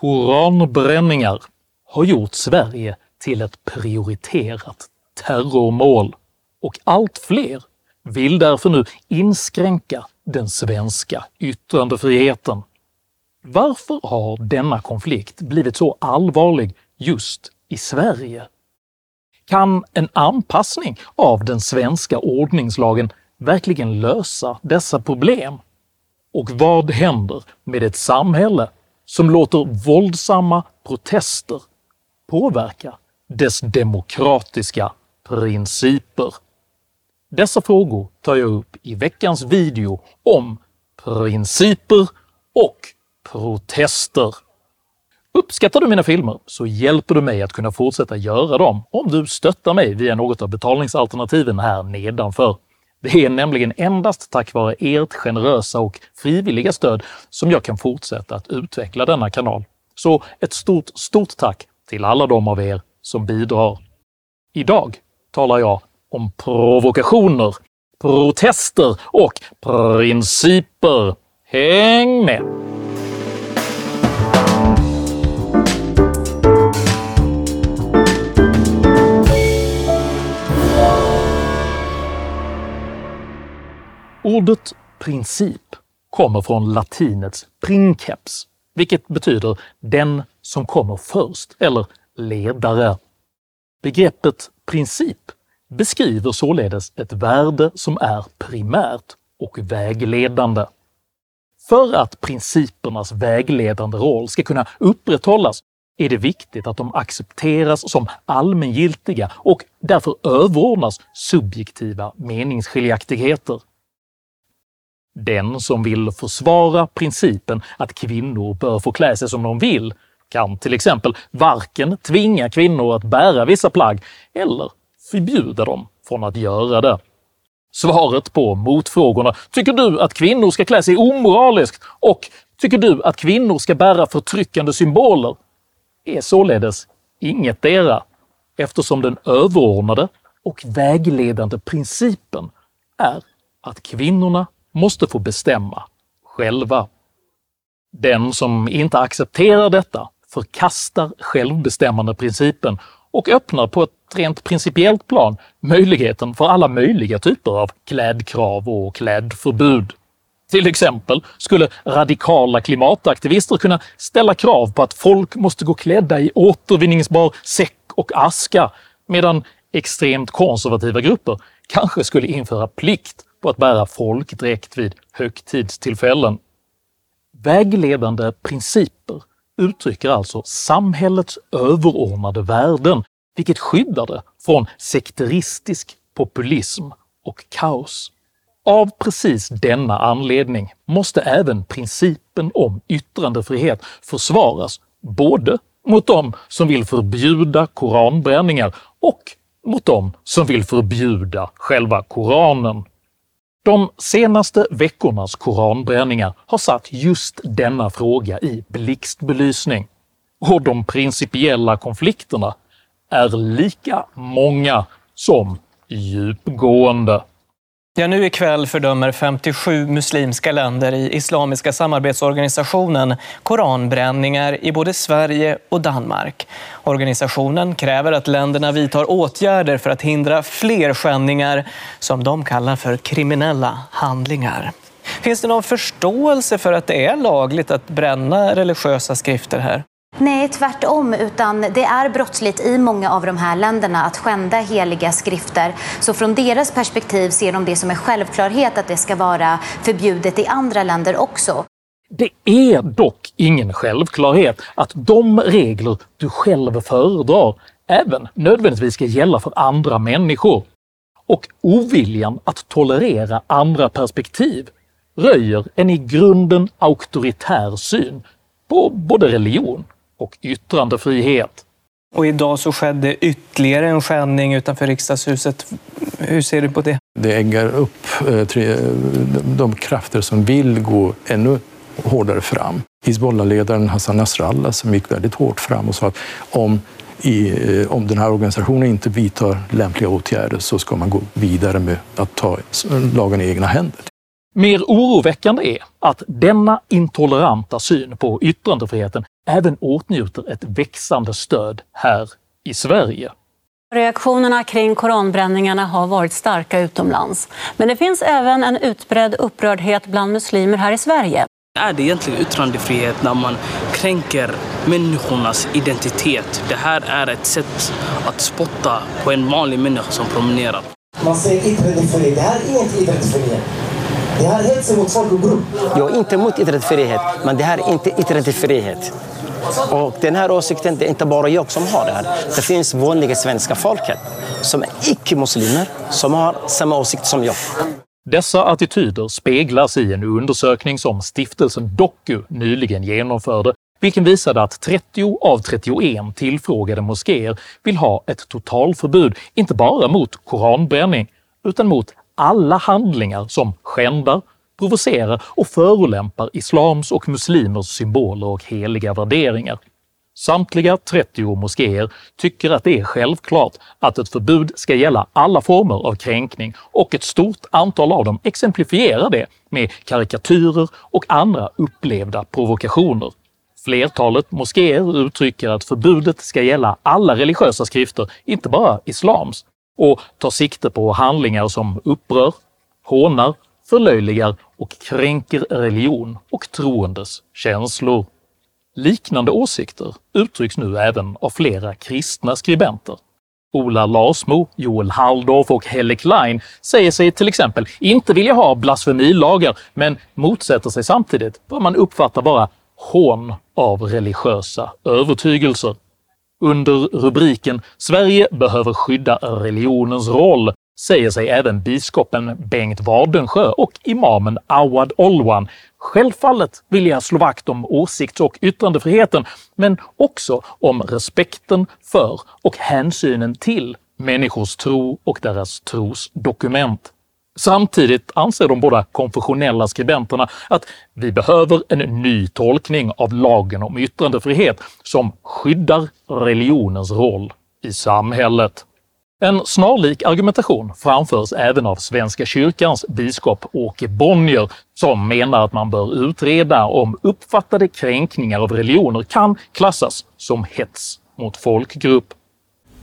Koranbränningar har gjort Sverige till ett prioriterat terrormål och allt fler vill därför nu inskränka den svenska yttrandefriheten. Varför har denna konflikt blivit så allvarlig just i Sverige? Kan en anpassning av den svenska ordningslagen verkligen lösa dessa problem? Och vad händer med ett samhälle som låter våldsamma protester påverka dess demokratiska principer? Dessa frågor tar jag upp i veckans video om principer och protester. Uppskattar du mina filmer så hjälper du mig att kunna fortsätta göra dem om du stöttar mig via något av betalningsalternativen här nedanför. Det är nämligen endast tack vare ert generösa och frivilliga stöd som jag kan fortsätta att utveckla denna kanal. Så ett stort, stort tack till alla de av er som bidrar. Idag talar jag om provokationer, protester och principer. Häng med! Ordet princip kommer från latinets princeps, vilket betyder “den som kommer först” eller “ledare”. Begreppet princip beskriver således ett värde som är primärt och vägledande. För att principernas vägledande roll ska kunna upprätthållas är det viktigt att de accepteras som allmängiltiga och därför överordnas subjektiva meningsskiljaktigheter. Den som vill försvara principen att kvinnor bör få klä sig som de vill kan till exempel varken tvinga kvinnor att bära vissa plagg eller förbjuda dem från att göra det. Svaret på motfrågorna “Tycker du att kvinnor ska klä sig omoraliskt?” och “Tycker du att kvinnor ska bära förtryckande symboler?” är således ingetdera, eftersom den överordnade och vägledande principen är att kvinnorna måste få bestämma själva. Den som inte accepterar detta förkastar självbestämmandeprincipen och öppnar på ett rent principiellt plan möjligheten för alla möjliga typer av klädkrav och klädförbud. Till exempel skulle radikala klimataktivister kunna ställa krav på att folk måste gå klädda i återvinningsbar säck och aska, medan extremt konservativa grupper kanske skulle införa plikt på att bära folkdräkt vid högtidstillfällen. Vägledande principer uttrycker alltså samhällets överordnade värden, vilket skyddar det från sekteristisk populism och kaos. Av precis denna anledning måste även principen om yttrandefrihet försvaras både mot de som vill förbjuda koranbränningar och mot de som vill förbjuda själva Koranen. De senaste veckornas koranbränningar har satt just denna fråga i blixtbelysning, och de principiella konflikterna är lika många som djupgående. Ja, nu ikväll fördömer 57 muslimska länder i Islamiska samarbetsorganisationen koranbränningar i både Sverige och Danmark. Organisationen kräver att länderna vidtar åtgärder för att hindra fler skändningar som de kallar för kriminella handlingar. Finns det någon förståelse för att det är lagligt att bränna religiösa skrifter här? Nej, tvärtom. Utan det är brottsligt i många av de här länderna att skända heliga skrifter. Så från deras perspektiv ser de det som en självklarhet att det ska vara förbjudet i andra länder också. Det är dock ingen självklarhet att de regler du själv föredrar även nödvändigtvis ska gälla för andra människor. Och oviljan att tolerera andra perspektiv röjer en i grunden auktoritär syn på både religion och yttrandefrihet. Och idag så skedde ytterligare en skändning utanför riksdagshuset. Hur ser du på det? Det äggar upp eh, de krafter som vill gå ännu hårdare fram. Hizbollah-ledaren Hassan Nasrallah som gick väldigt hårt fram och sa att om, i, eh, om den här organisationen inte vidtar lämpliga åtgärder så ska man gå vidare med att ta lagen i egna händer. Mer oroväckande är att denna intoleranta syn på yttrandefriheten även åtnjuter ett växande stöd här i Sverige. Reaktionerna kring koranbränningarna har varit starka utomlands. Men det finns även en utbredd upprördhet bland muslimer här i Sverige. Är det egentligen yttrandefrihet när man kränker människornas identitet? Det här är ett sätt att spotta på en vanlig människa som promenerar. Man säger yttrandefrihet. Det här är inte yttrandefrihet. Det här är hets mot folkgrupp. Jag är inte emot yttrandefrihet, men det här är inte yttrandefrihet. Och den här åsikten, det är inte bara jag som har det här. Det finns vanliga svenska folket som är icke-muslimer som har samma åsikt som jag. Dessa attityder speglas i en undersökning som stiftelsen Doku nyligen genomförde, vilken visade att 30 av 31 tillfrågade moskéer vill ha ett totalförbud, inte bara mot koranbränning, utan mot alla handlingar som skändar, provocerar och förolämpar islams och muslimers symboler och heliga värderingar. Samtliga 30 moskéer tycker att det är självklart att ett förbud ska gälla alla former av kränkning och ett stort antal av dem exemplifierar det med karikatyrer och andra upplevda provokationer. Flertalet moskéer uttrycker att förbudet ska gälla alla religiösa skrifter, inte bara islams, och tar sikte på handlingar som upprör, hånar, förlöjligar och kränker religion och troendes känslor. Liknande åsikter uttrycks nu även av flera kristna skribenter. Ola Larsmo, Joel Halldorf och Helle Klein säger sig till exempel inte vilja ha blasfemilagar, men motsätter sig samtidigt vad man uppfattar vara hån av religiösa övertygelser. Under rubriken “Sverige behöver skydda religionens roll” säger sig även biskopen Bengt Wadensjö och imamen Awad Olwan självfallet vilja slå vakt om åsikts och yttrandefriheten, men också om respekten för och hänsynen till människors tro och deras trosdokument. Samtidigt anser de båda konfessionella skribenterna att vi behöver en ny tolkning av lagen om yttrandefrihet som skyddar religionens roll i samhället. En snarlik argumentation framförs även av Svenska kyrkans biskop Åke Bonnier som menar att man bör utreda om uppfattade kränkningar av religioner kan klassas som hets mot folkgrupp.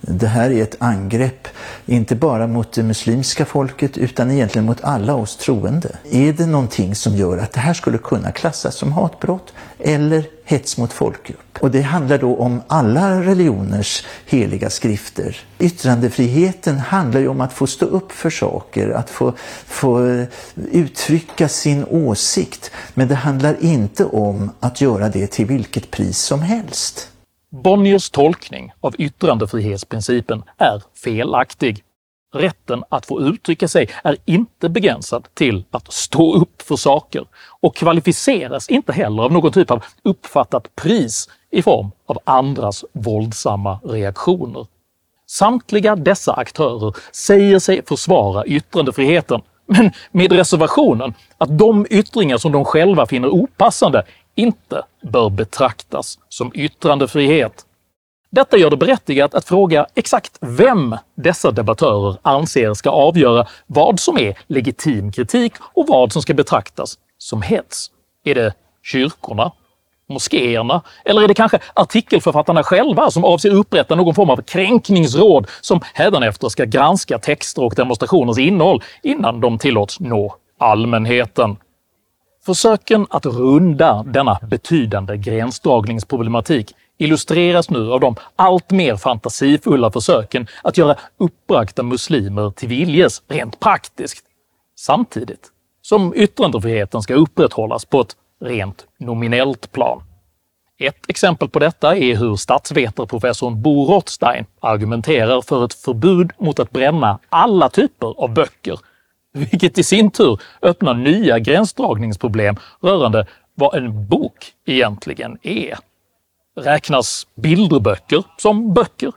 Det här är ett angrepp, inte bara mot det muslimska folket utan egentligen mot alla oss troende. Är det någonting som gör att det här skulle kunna klassas som hatbrott eller hets mot folkgrupp? Och det handlar då om alla religioners heliga skrifter. Yttrandefriheten handlar ju om att få stå upp för saker, att få, få uttrycka sin åsikt. Men det handlar inte om att göra det till vilket pris som helst. Bonniers tolkning av yttrandefrihetsprincipen är felaktig. Rätten att få uttrycka sig är inte begränsad till att stå upp för saker och kvalificeras inte heller av någon typ av uppfattat pris i form av andras våldsamma reaktioner. Samtliga dessa aktörer säger sig försvara yttrandefriheten, men med reservationen att de yttringar som de själva finner opassande inte bör betraktas som yttrandefrihet. Detta gör det berättigat att fråga exakt vem dessa debattörer anser ska avgöra vad som är legitim kritik och vad som ska betraktas som hets. Är det kyrkorna? Moskéerna? Eller är det kanske artikelförfattarna själva som avser upprätta någon form av kränkningsråd som hädanefter ska granska texter och demonstrationers innehåll innan de tillåts nå allmänheten? Försöken att runda denna betydande gränsdragningsproblematik illustreras nu av de allt mer fantasifulla försöken att göra uppbragta muslimer till viljes rent praktiskt, samtidigt som yttrandefriheten ska upprätthållas på ett rent nominellt plan. Ett exempel på detta är hur statsvetarprofessorn Bo Rothstein argumenterar för ett förbud mot att bränna alla typer av böcker vilket i sin tur öppnar nya gränsdragningsproblem rörande vad en bok egentligen är. Räknas bilderböcker som böcker?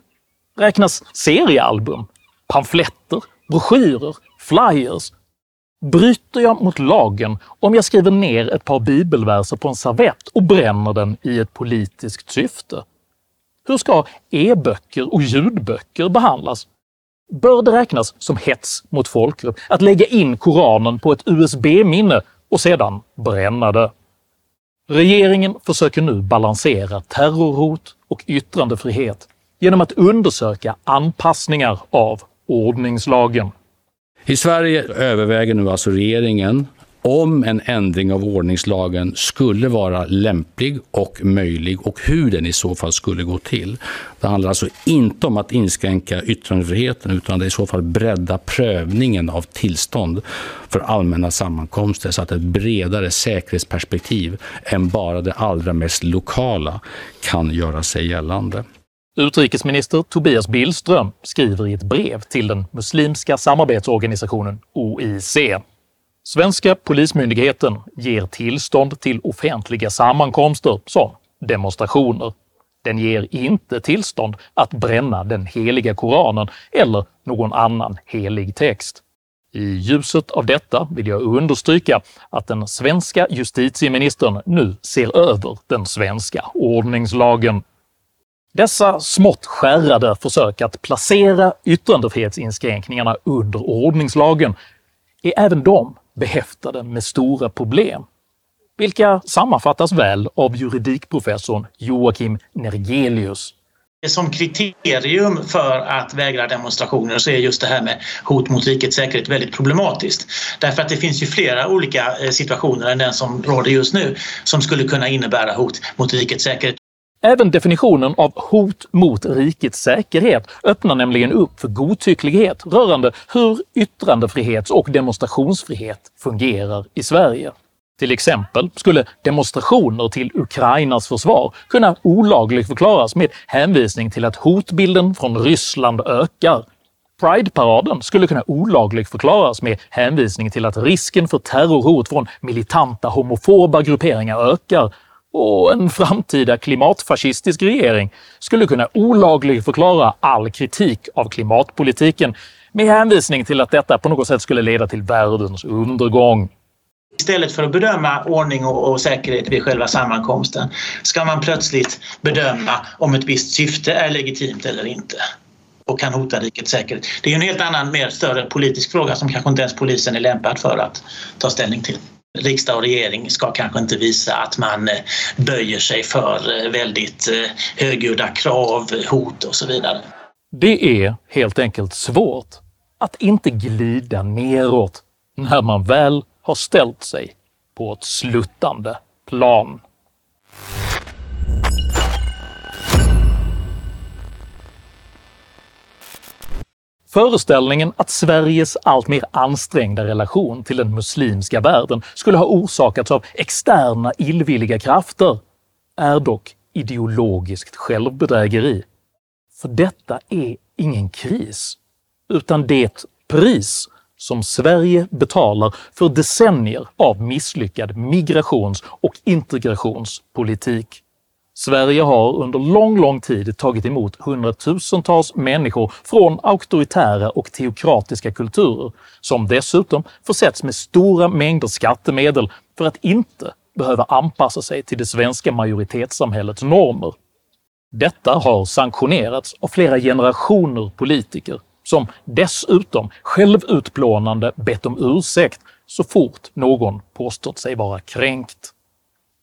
Räknas seriealbum, pamfletter, broschyrer, flyers? Bryter jag mot lagen om jag skriver ner ett par bibelverser på en servett och bränner den i ett politiskt syfte? Hur ska e-böcker och ljudböcker behandlas? Bör det räknas som hets mot folkgrupp att lägga in Koranen på ett USB-minne och sedan bränna det? Regeringen försöker nu balansera terrorhot och yttrandefrihet genom att undersöka anpassningar av ordningslagen. I Sverige överväger nu alltså regeringen om en ändring av ordningslagen skulle vara lämplig och möjlig och hur den i så fall skulle gå till. Det handlar alltså inte om att inskränka yttrandefriheten utan det är i så fall bredda prövningen av tillstånd för allmänna sammankomster så att ett bredare säkerhetsperspektiv än bara det allra mest lokala kan göra sig gällande. Utrikesminister Tobias Billström skriver i ett brev till den muslimska samarbetsorganisationen OIC Svenska Polismyndigheten ger tillstånd till offentliga sammankomster som demonstrationer. Den ger inte tillstånd att bränna den heliga Koranen eller någon annan helig text. I ljuset av detta vill jag understryka att den svenska justitieministern nu ser över den svenska ordningslagen. Dessa smått skärrade försök att placera yttrandefrihetsinskränkningarna under ordningslagen är även de behäftade med stora problem, vilka sammanfattas väl av juridikprofessorn Joakim Nergelius. Som kriterium för att vägra demonstrationer så är just det här med hot mot rikets säkerhet väldigt problematiskt. Därför att det finns ju flera olika eh, situationer än den som råder just nu som skulle kunna innebära hot mot rikets säkerhet. Även definitionen av hot mot rikets säkerhet öppnar nämligen upp för godtycklighet rörande hur yttrandefrihets och demonstrationsfrihet fungerar i Sverige. Till exempel skulle demonstrationer till Ukrainas försvar kunna olagligförklaras med hänvisning till att hotbilden från Ryssland ökar. Prideparaden skulle kunna olagligförklaras med hänvisning till att risken för terrorhot från militanta homofoba grupperingar ökar och en framtida klimatfascistisk regering skulle kunna olagligförklara all kritik av klimatpolitiken med hänvisning till att detta på något sätt skulle leda till världens undergång. Istället för att bedöma ordning och, säkerhet vid själva sammankomsten ska man plötsligt bedöma om ett visst syfte är legitimt eller inte och kan hota rikets säkerhet. Det är en helt annan, mer större politisk fråga som kanske inte ens polisen är lämpad för att ta ställning till riksdag och regering ska kanske inte visa att man eh, böjer sig för eh, väldigt eh, högljudda krav, hot och så vidare. Det är helt enkelt svårt att inte glida neråt när man väl har ställt sig på ett sluttande plan. Föreställningen att Sveriges allt mer ansträngda relation till den muslimska världen skulle ha orsakats av externa illvilliga krafter är dock ideologiskt självbedrägeri. För detta är ingen kris, utan det pris som Sverige betalar för decennier av misslyckad migrations och integrationspolitik. Sverige har under lång, lång tid tagit emot hundratusentals människor från auktoritära och teokratiska kulturer, som dessutom försetts med stora mängder skattemedel för att inte behöva anpassa sig till det svenska majoritetssamhällets normer. Detta har sanktionerats av flera generationer politiker som dessutom självutplånande bett om ursäkt så fort någon påstått sig vara kränkt.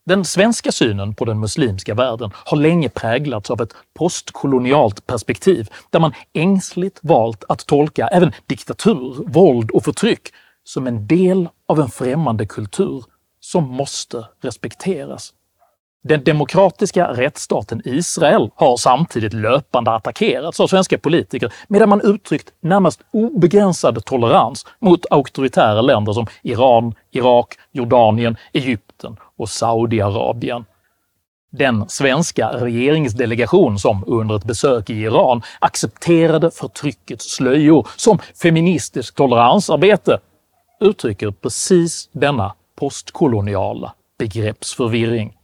Den svenska synen på den muslimska världen har länge präglats av ett postkolonialt perspektiv där man ängsligt valt att tolka även diktatur, våld och förtryck som en del av en främmande kultur som måste respekteras. Den demokratiska rättsstaten Israel har samtidigt löpande attackerats av svenska politiker medan man uttryckt närmast obegränsad tolerans mot auktoritära länder som Iran, Irak, Jordanien, Egypten och Saudiarabien. Den svenska regeringsdelegation som under ett besök i Iran accepterade förtryckets slöjor som feministiskt toleransarbete uttrycker precis denna postkoloniala begreppsförvirring.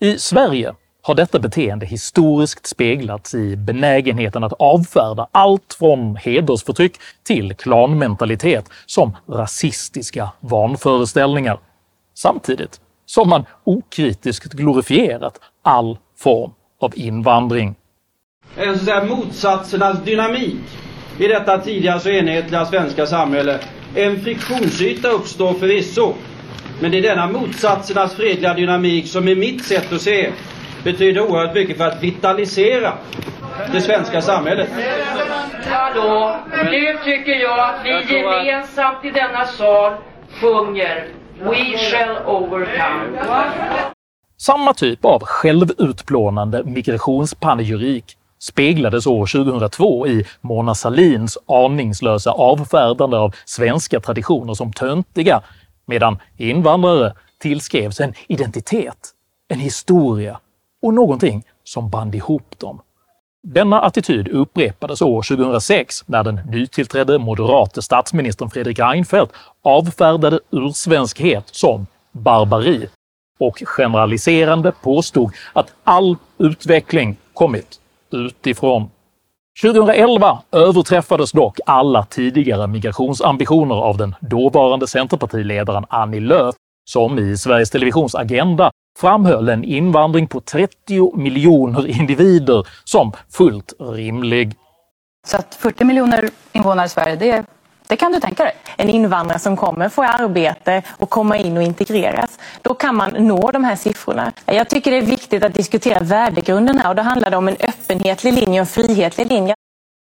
I Sverige har detta beteende historiskt speglats i benägenheten att avfärda allt från hedersförtryck till klanmentalitet som rasistiska vanföreställningar, samtidigt som man okritiskt glorifierat all form av invandring. En sån där motsatsernas dynamik i detta tidigare så enhetliga svenska samhälle. En friktionsyta uppstår förvisso, men det är denna motsatsernas fredliga dynamik som i mitt sätt att se betyder oerhört mycket för att vitalisera det svenska samhället. Hallå, nu tycker jag att vi gemensamt i denna sal sjunger We shall overcome. Samma typ av självutplånande migrationspanegyrik speglades år 2002 i Mona Sahlins aningslösa avfärdande av svenska traditioner som töntiga, medan invandrare tillskrevs en identitet, en historia och någonting som band ihop dem. Denna attityd upprepades år 2006 när den nytillträdde moderate statsministern Fredrik Reinfeldt avfärdade ursvenskhet som barbari och generaliserande påstod att all utveckling kommit utifrån. 2011 överträffades dock alla tidigare migrationsambitioner av den dåvarande centerpartiledaren Annie Lööf som i Sveriges Televisions Agenda framhöll en invandring på 30 miljoner individer som fullt rimlig. Så att 40 miljoner invånare i Sverige, det, det kan du tänka dig? En invandrare som kommer få arbete och komma in och integreras. Då kan man nå de här siffrorna. Jag tycker det är viktigt att diskutera värdegrunden här och då handlar det om en öppenhetlig linje och en frihetlig linje.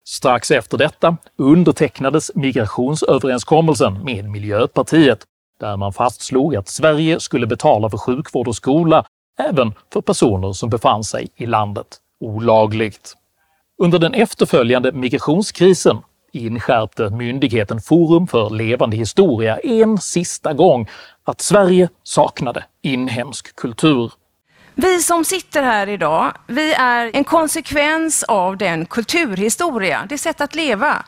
Strax efter detta undertecknades migrationsöverenskommelsen med Miljöpartiet där man fastslog att Sverige skulle betala för sjukvård och skola även för personer som befann sig i landet olagligt. Under den efterföljande migrationskrisen inskärpte myndigheten Forum för levande historia en sista gång att Sverige saknade inhemsk kultur. Vi som sitter här idag, vi är en konsekvens av den kulturhistoria, det sätt att leva,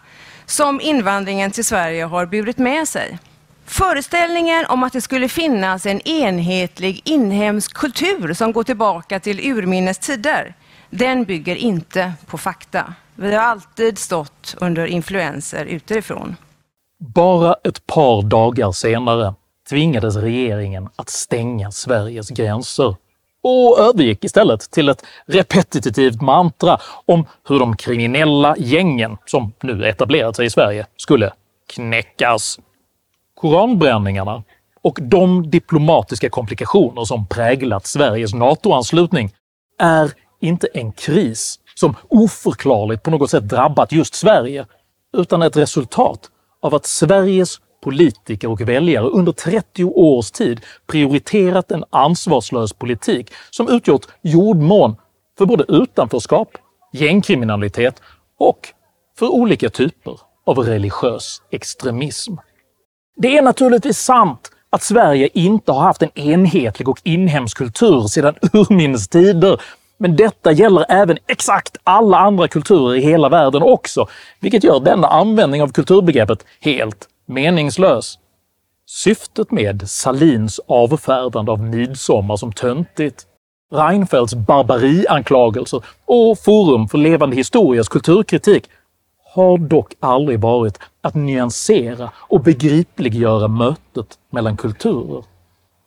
som invandringen till Sverige har burit med sig. Föreställningen om att det skulle finnas en enhetlig inhemsk kultur som går tillbaka till urminnes tider, den bygger inte på fakta. Vi har alltid stått under influenser utifrån. Bara ett par dagar senare tvingades regeringen att stänga Sveriges gränser och övergick istället till ett repetitivt mantra om hur de kriminella gängen, som nu etablerat sig i Sverige, skulle knäckas. Koranbränningarna och de diplomatiska komplikationer som präglat Sveriges NATO-anslutning är inte en kris som oförklarligt på något sätt drabbat just Sverige, utan ett resultat av att Sveriges politiker och väljare under 30 års tid prioriterat en ansvarslös politik som utgjort jordmån för både utanförskap, gängkriminalitet och för olika typer av religiös extremism. Det är naturligtvis sant att Sverige inte har haft en enhetlig och inhemsk kultur sedan urminnes tider, men detta gäller även exakt alla andra kulturer i hela världen också, vilket gör denna användning av kulturbegreppet helt meningslös. Syftet med Salins avfärdande av midsommar som töntigt, Reinfeldts barbarianklagelser och Forum för levande historias kulturkritik har dock aldrig varit att nyansera och begripliggöra mötet mellan kulturer,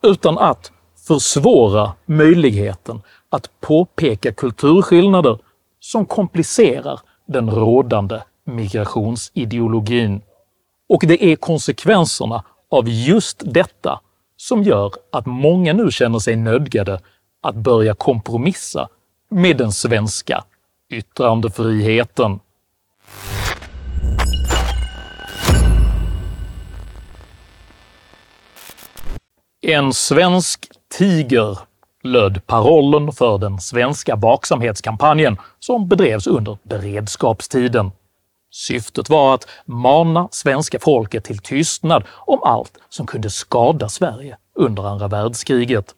utan att försvåra möjligheten att påpeka kulturskillnader som komplicerar den rådande migrationsideologin. Och det är konsekvenserna av just detta som gör att många nu känner sig nödgade att börja kompromissa med den svenska yttrandefriheten. En svensk tiger löd parollen för den svenska vaksamhetskampanjen som bedrevs under beredskapstiden. Syftet var att mana svenska folket till tystnad om allt som kunde skada Sverige under andra världskriget.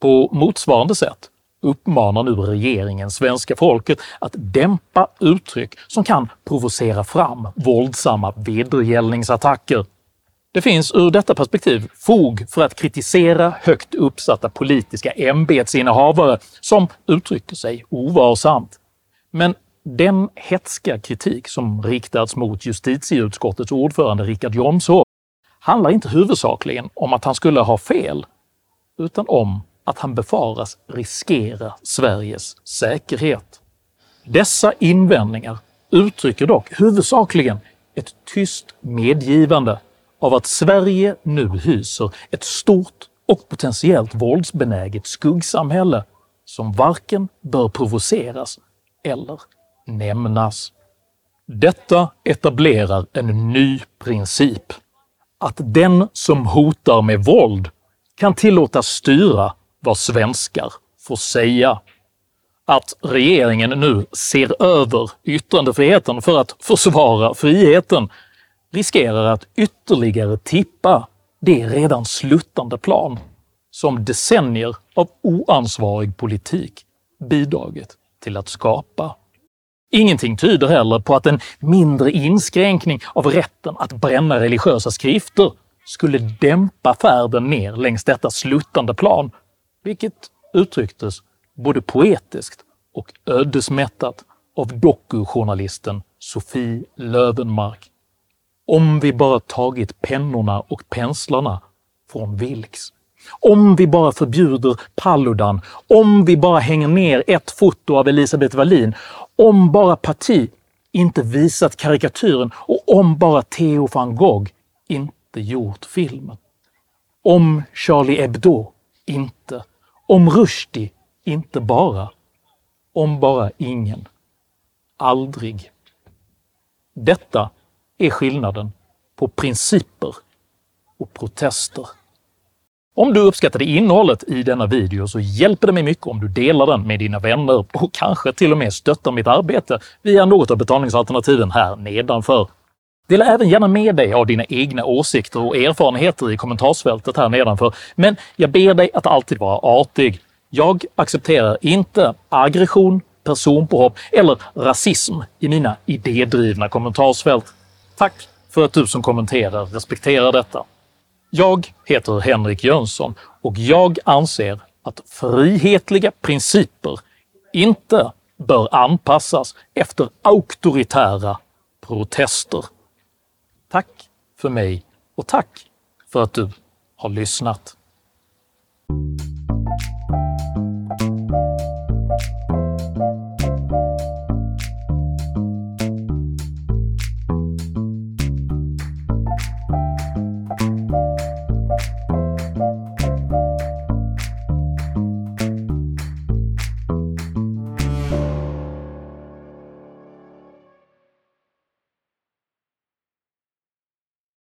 På motsvarande sätt uppmanar nu regeringen svenska folket att dämpa uttryck som kan provocera fram våldsamma vedergällningsattacker det finns ur detta perspektiv fog för att kritisera högt uppsatta politiska ämbetsinnehavare som uttrycker sig ovarsamt. Men den hetska kritik som riktats mot justitieutskottets ordförande Richard Jomshof handlar inte huvudsakligen om att han skulle ha fel, utan om att han befaras riskera Sveriges säkerhet. Dessa invändningar uttrycker dock huvudsakligen ett tyst medgivande av att Sverige nu hyser ett stort och potentiellt våldsbenäget skuggsamhälle som varken bör provoceras eller nämnas. Detta etablerar en ny princip. Att den som hotar med våld kan tillåtas styra vad svenskar får säga. Att regeringen nu ser över yttrandefriheten för att försvara friheten riskerar att ytterligare tippa det redan sluttande plan som decennier av oansvarig politik bidragit till att skapa. Ingenting tyder heller på att en mindre inskränkning av rätten att bränna religiösa skrifter skulle dämpa färden ner längs detta sluttande plan, vilket uttrycktes både poetiskt och ödesmättat av dokujournalisten Sofie Lövenmark. Om vi bara tagit pennorna och penslarna från Vilks. Om vi bara förbjuder Paludan, om vi bara hänger ner ett foto av Elisabeth Wallin, om bara Parti inte visat karikatyren och om bara Theo van Gogh inte gjort filmen. Om Charlie Hebdo inte. Om Rushdie inte bara. Om bara ingen. Aldrig. Detta är skillnaden på principer och protester. Om du uppskattade innehållet i denna video så hjälper det mig mycket om du delar den med dina vänner och kanske till och med stöttar mitt arbete via något av betalningsalternativen här nedanför. Dela även gärna med dig av dina egna åsikter och erfarenheter i kommentarsfältet här nedanför, men jag ber dig att alltid vara artig. Jag accepterar inte aggression, personpåhopp eller rasism i mina idédrivna kommentarsfält. Tack för att du som kommenterar respekterar detta. Jag heter Henrik Jönsson och jag anser att frihetliga principer inte bör anpassas efter auktoritära protester. Tack för mig och tack för att du har lyssnat.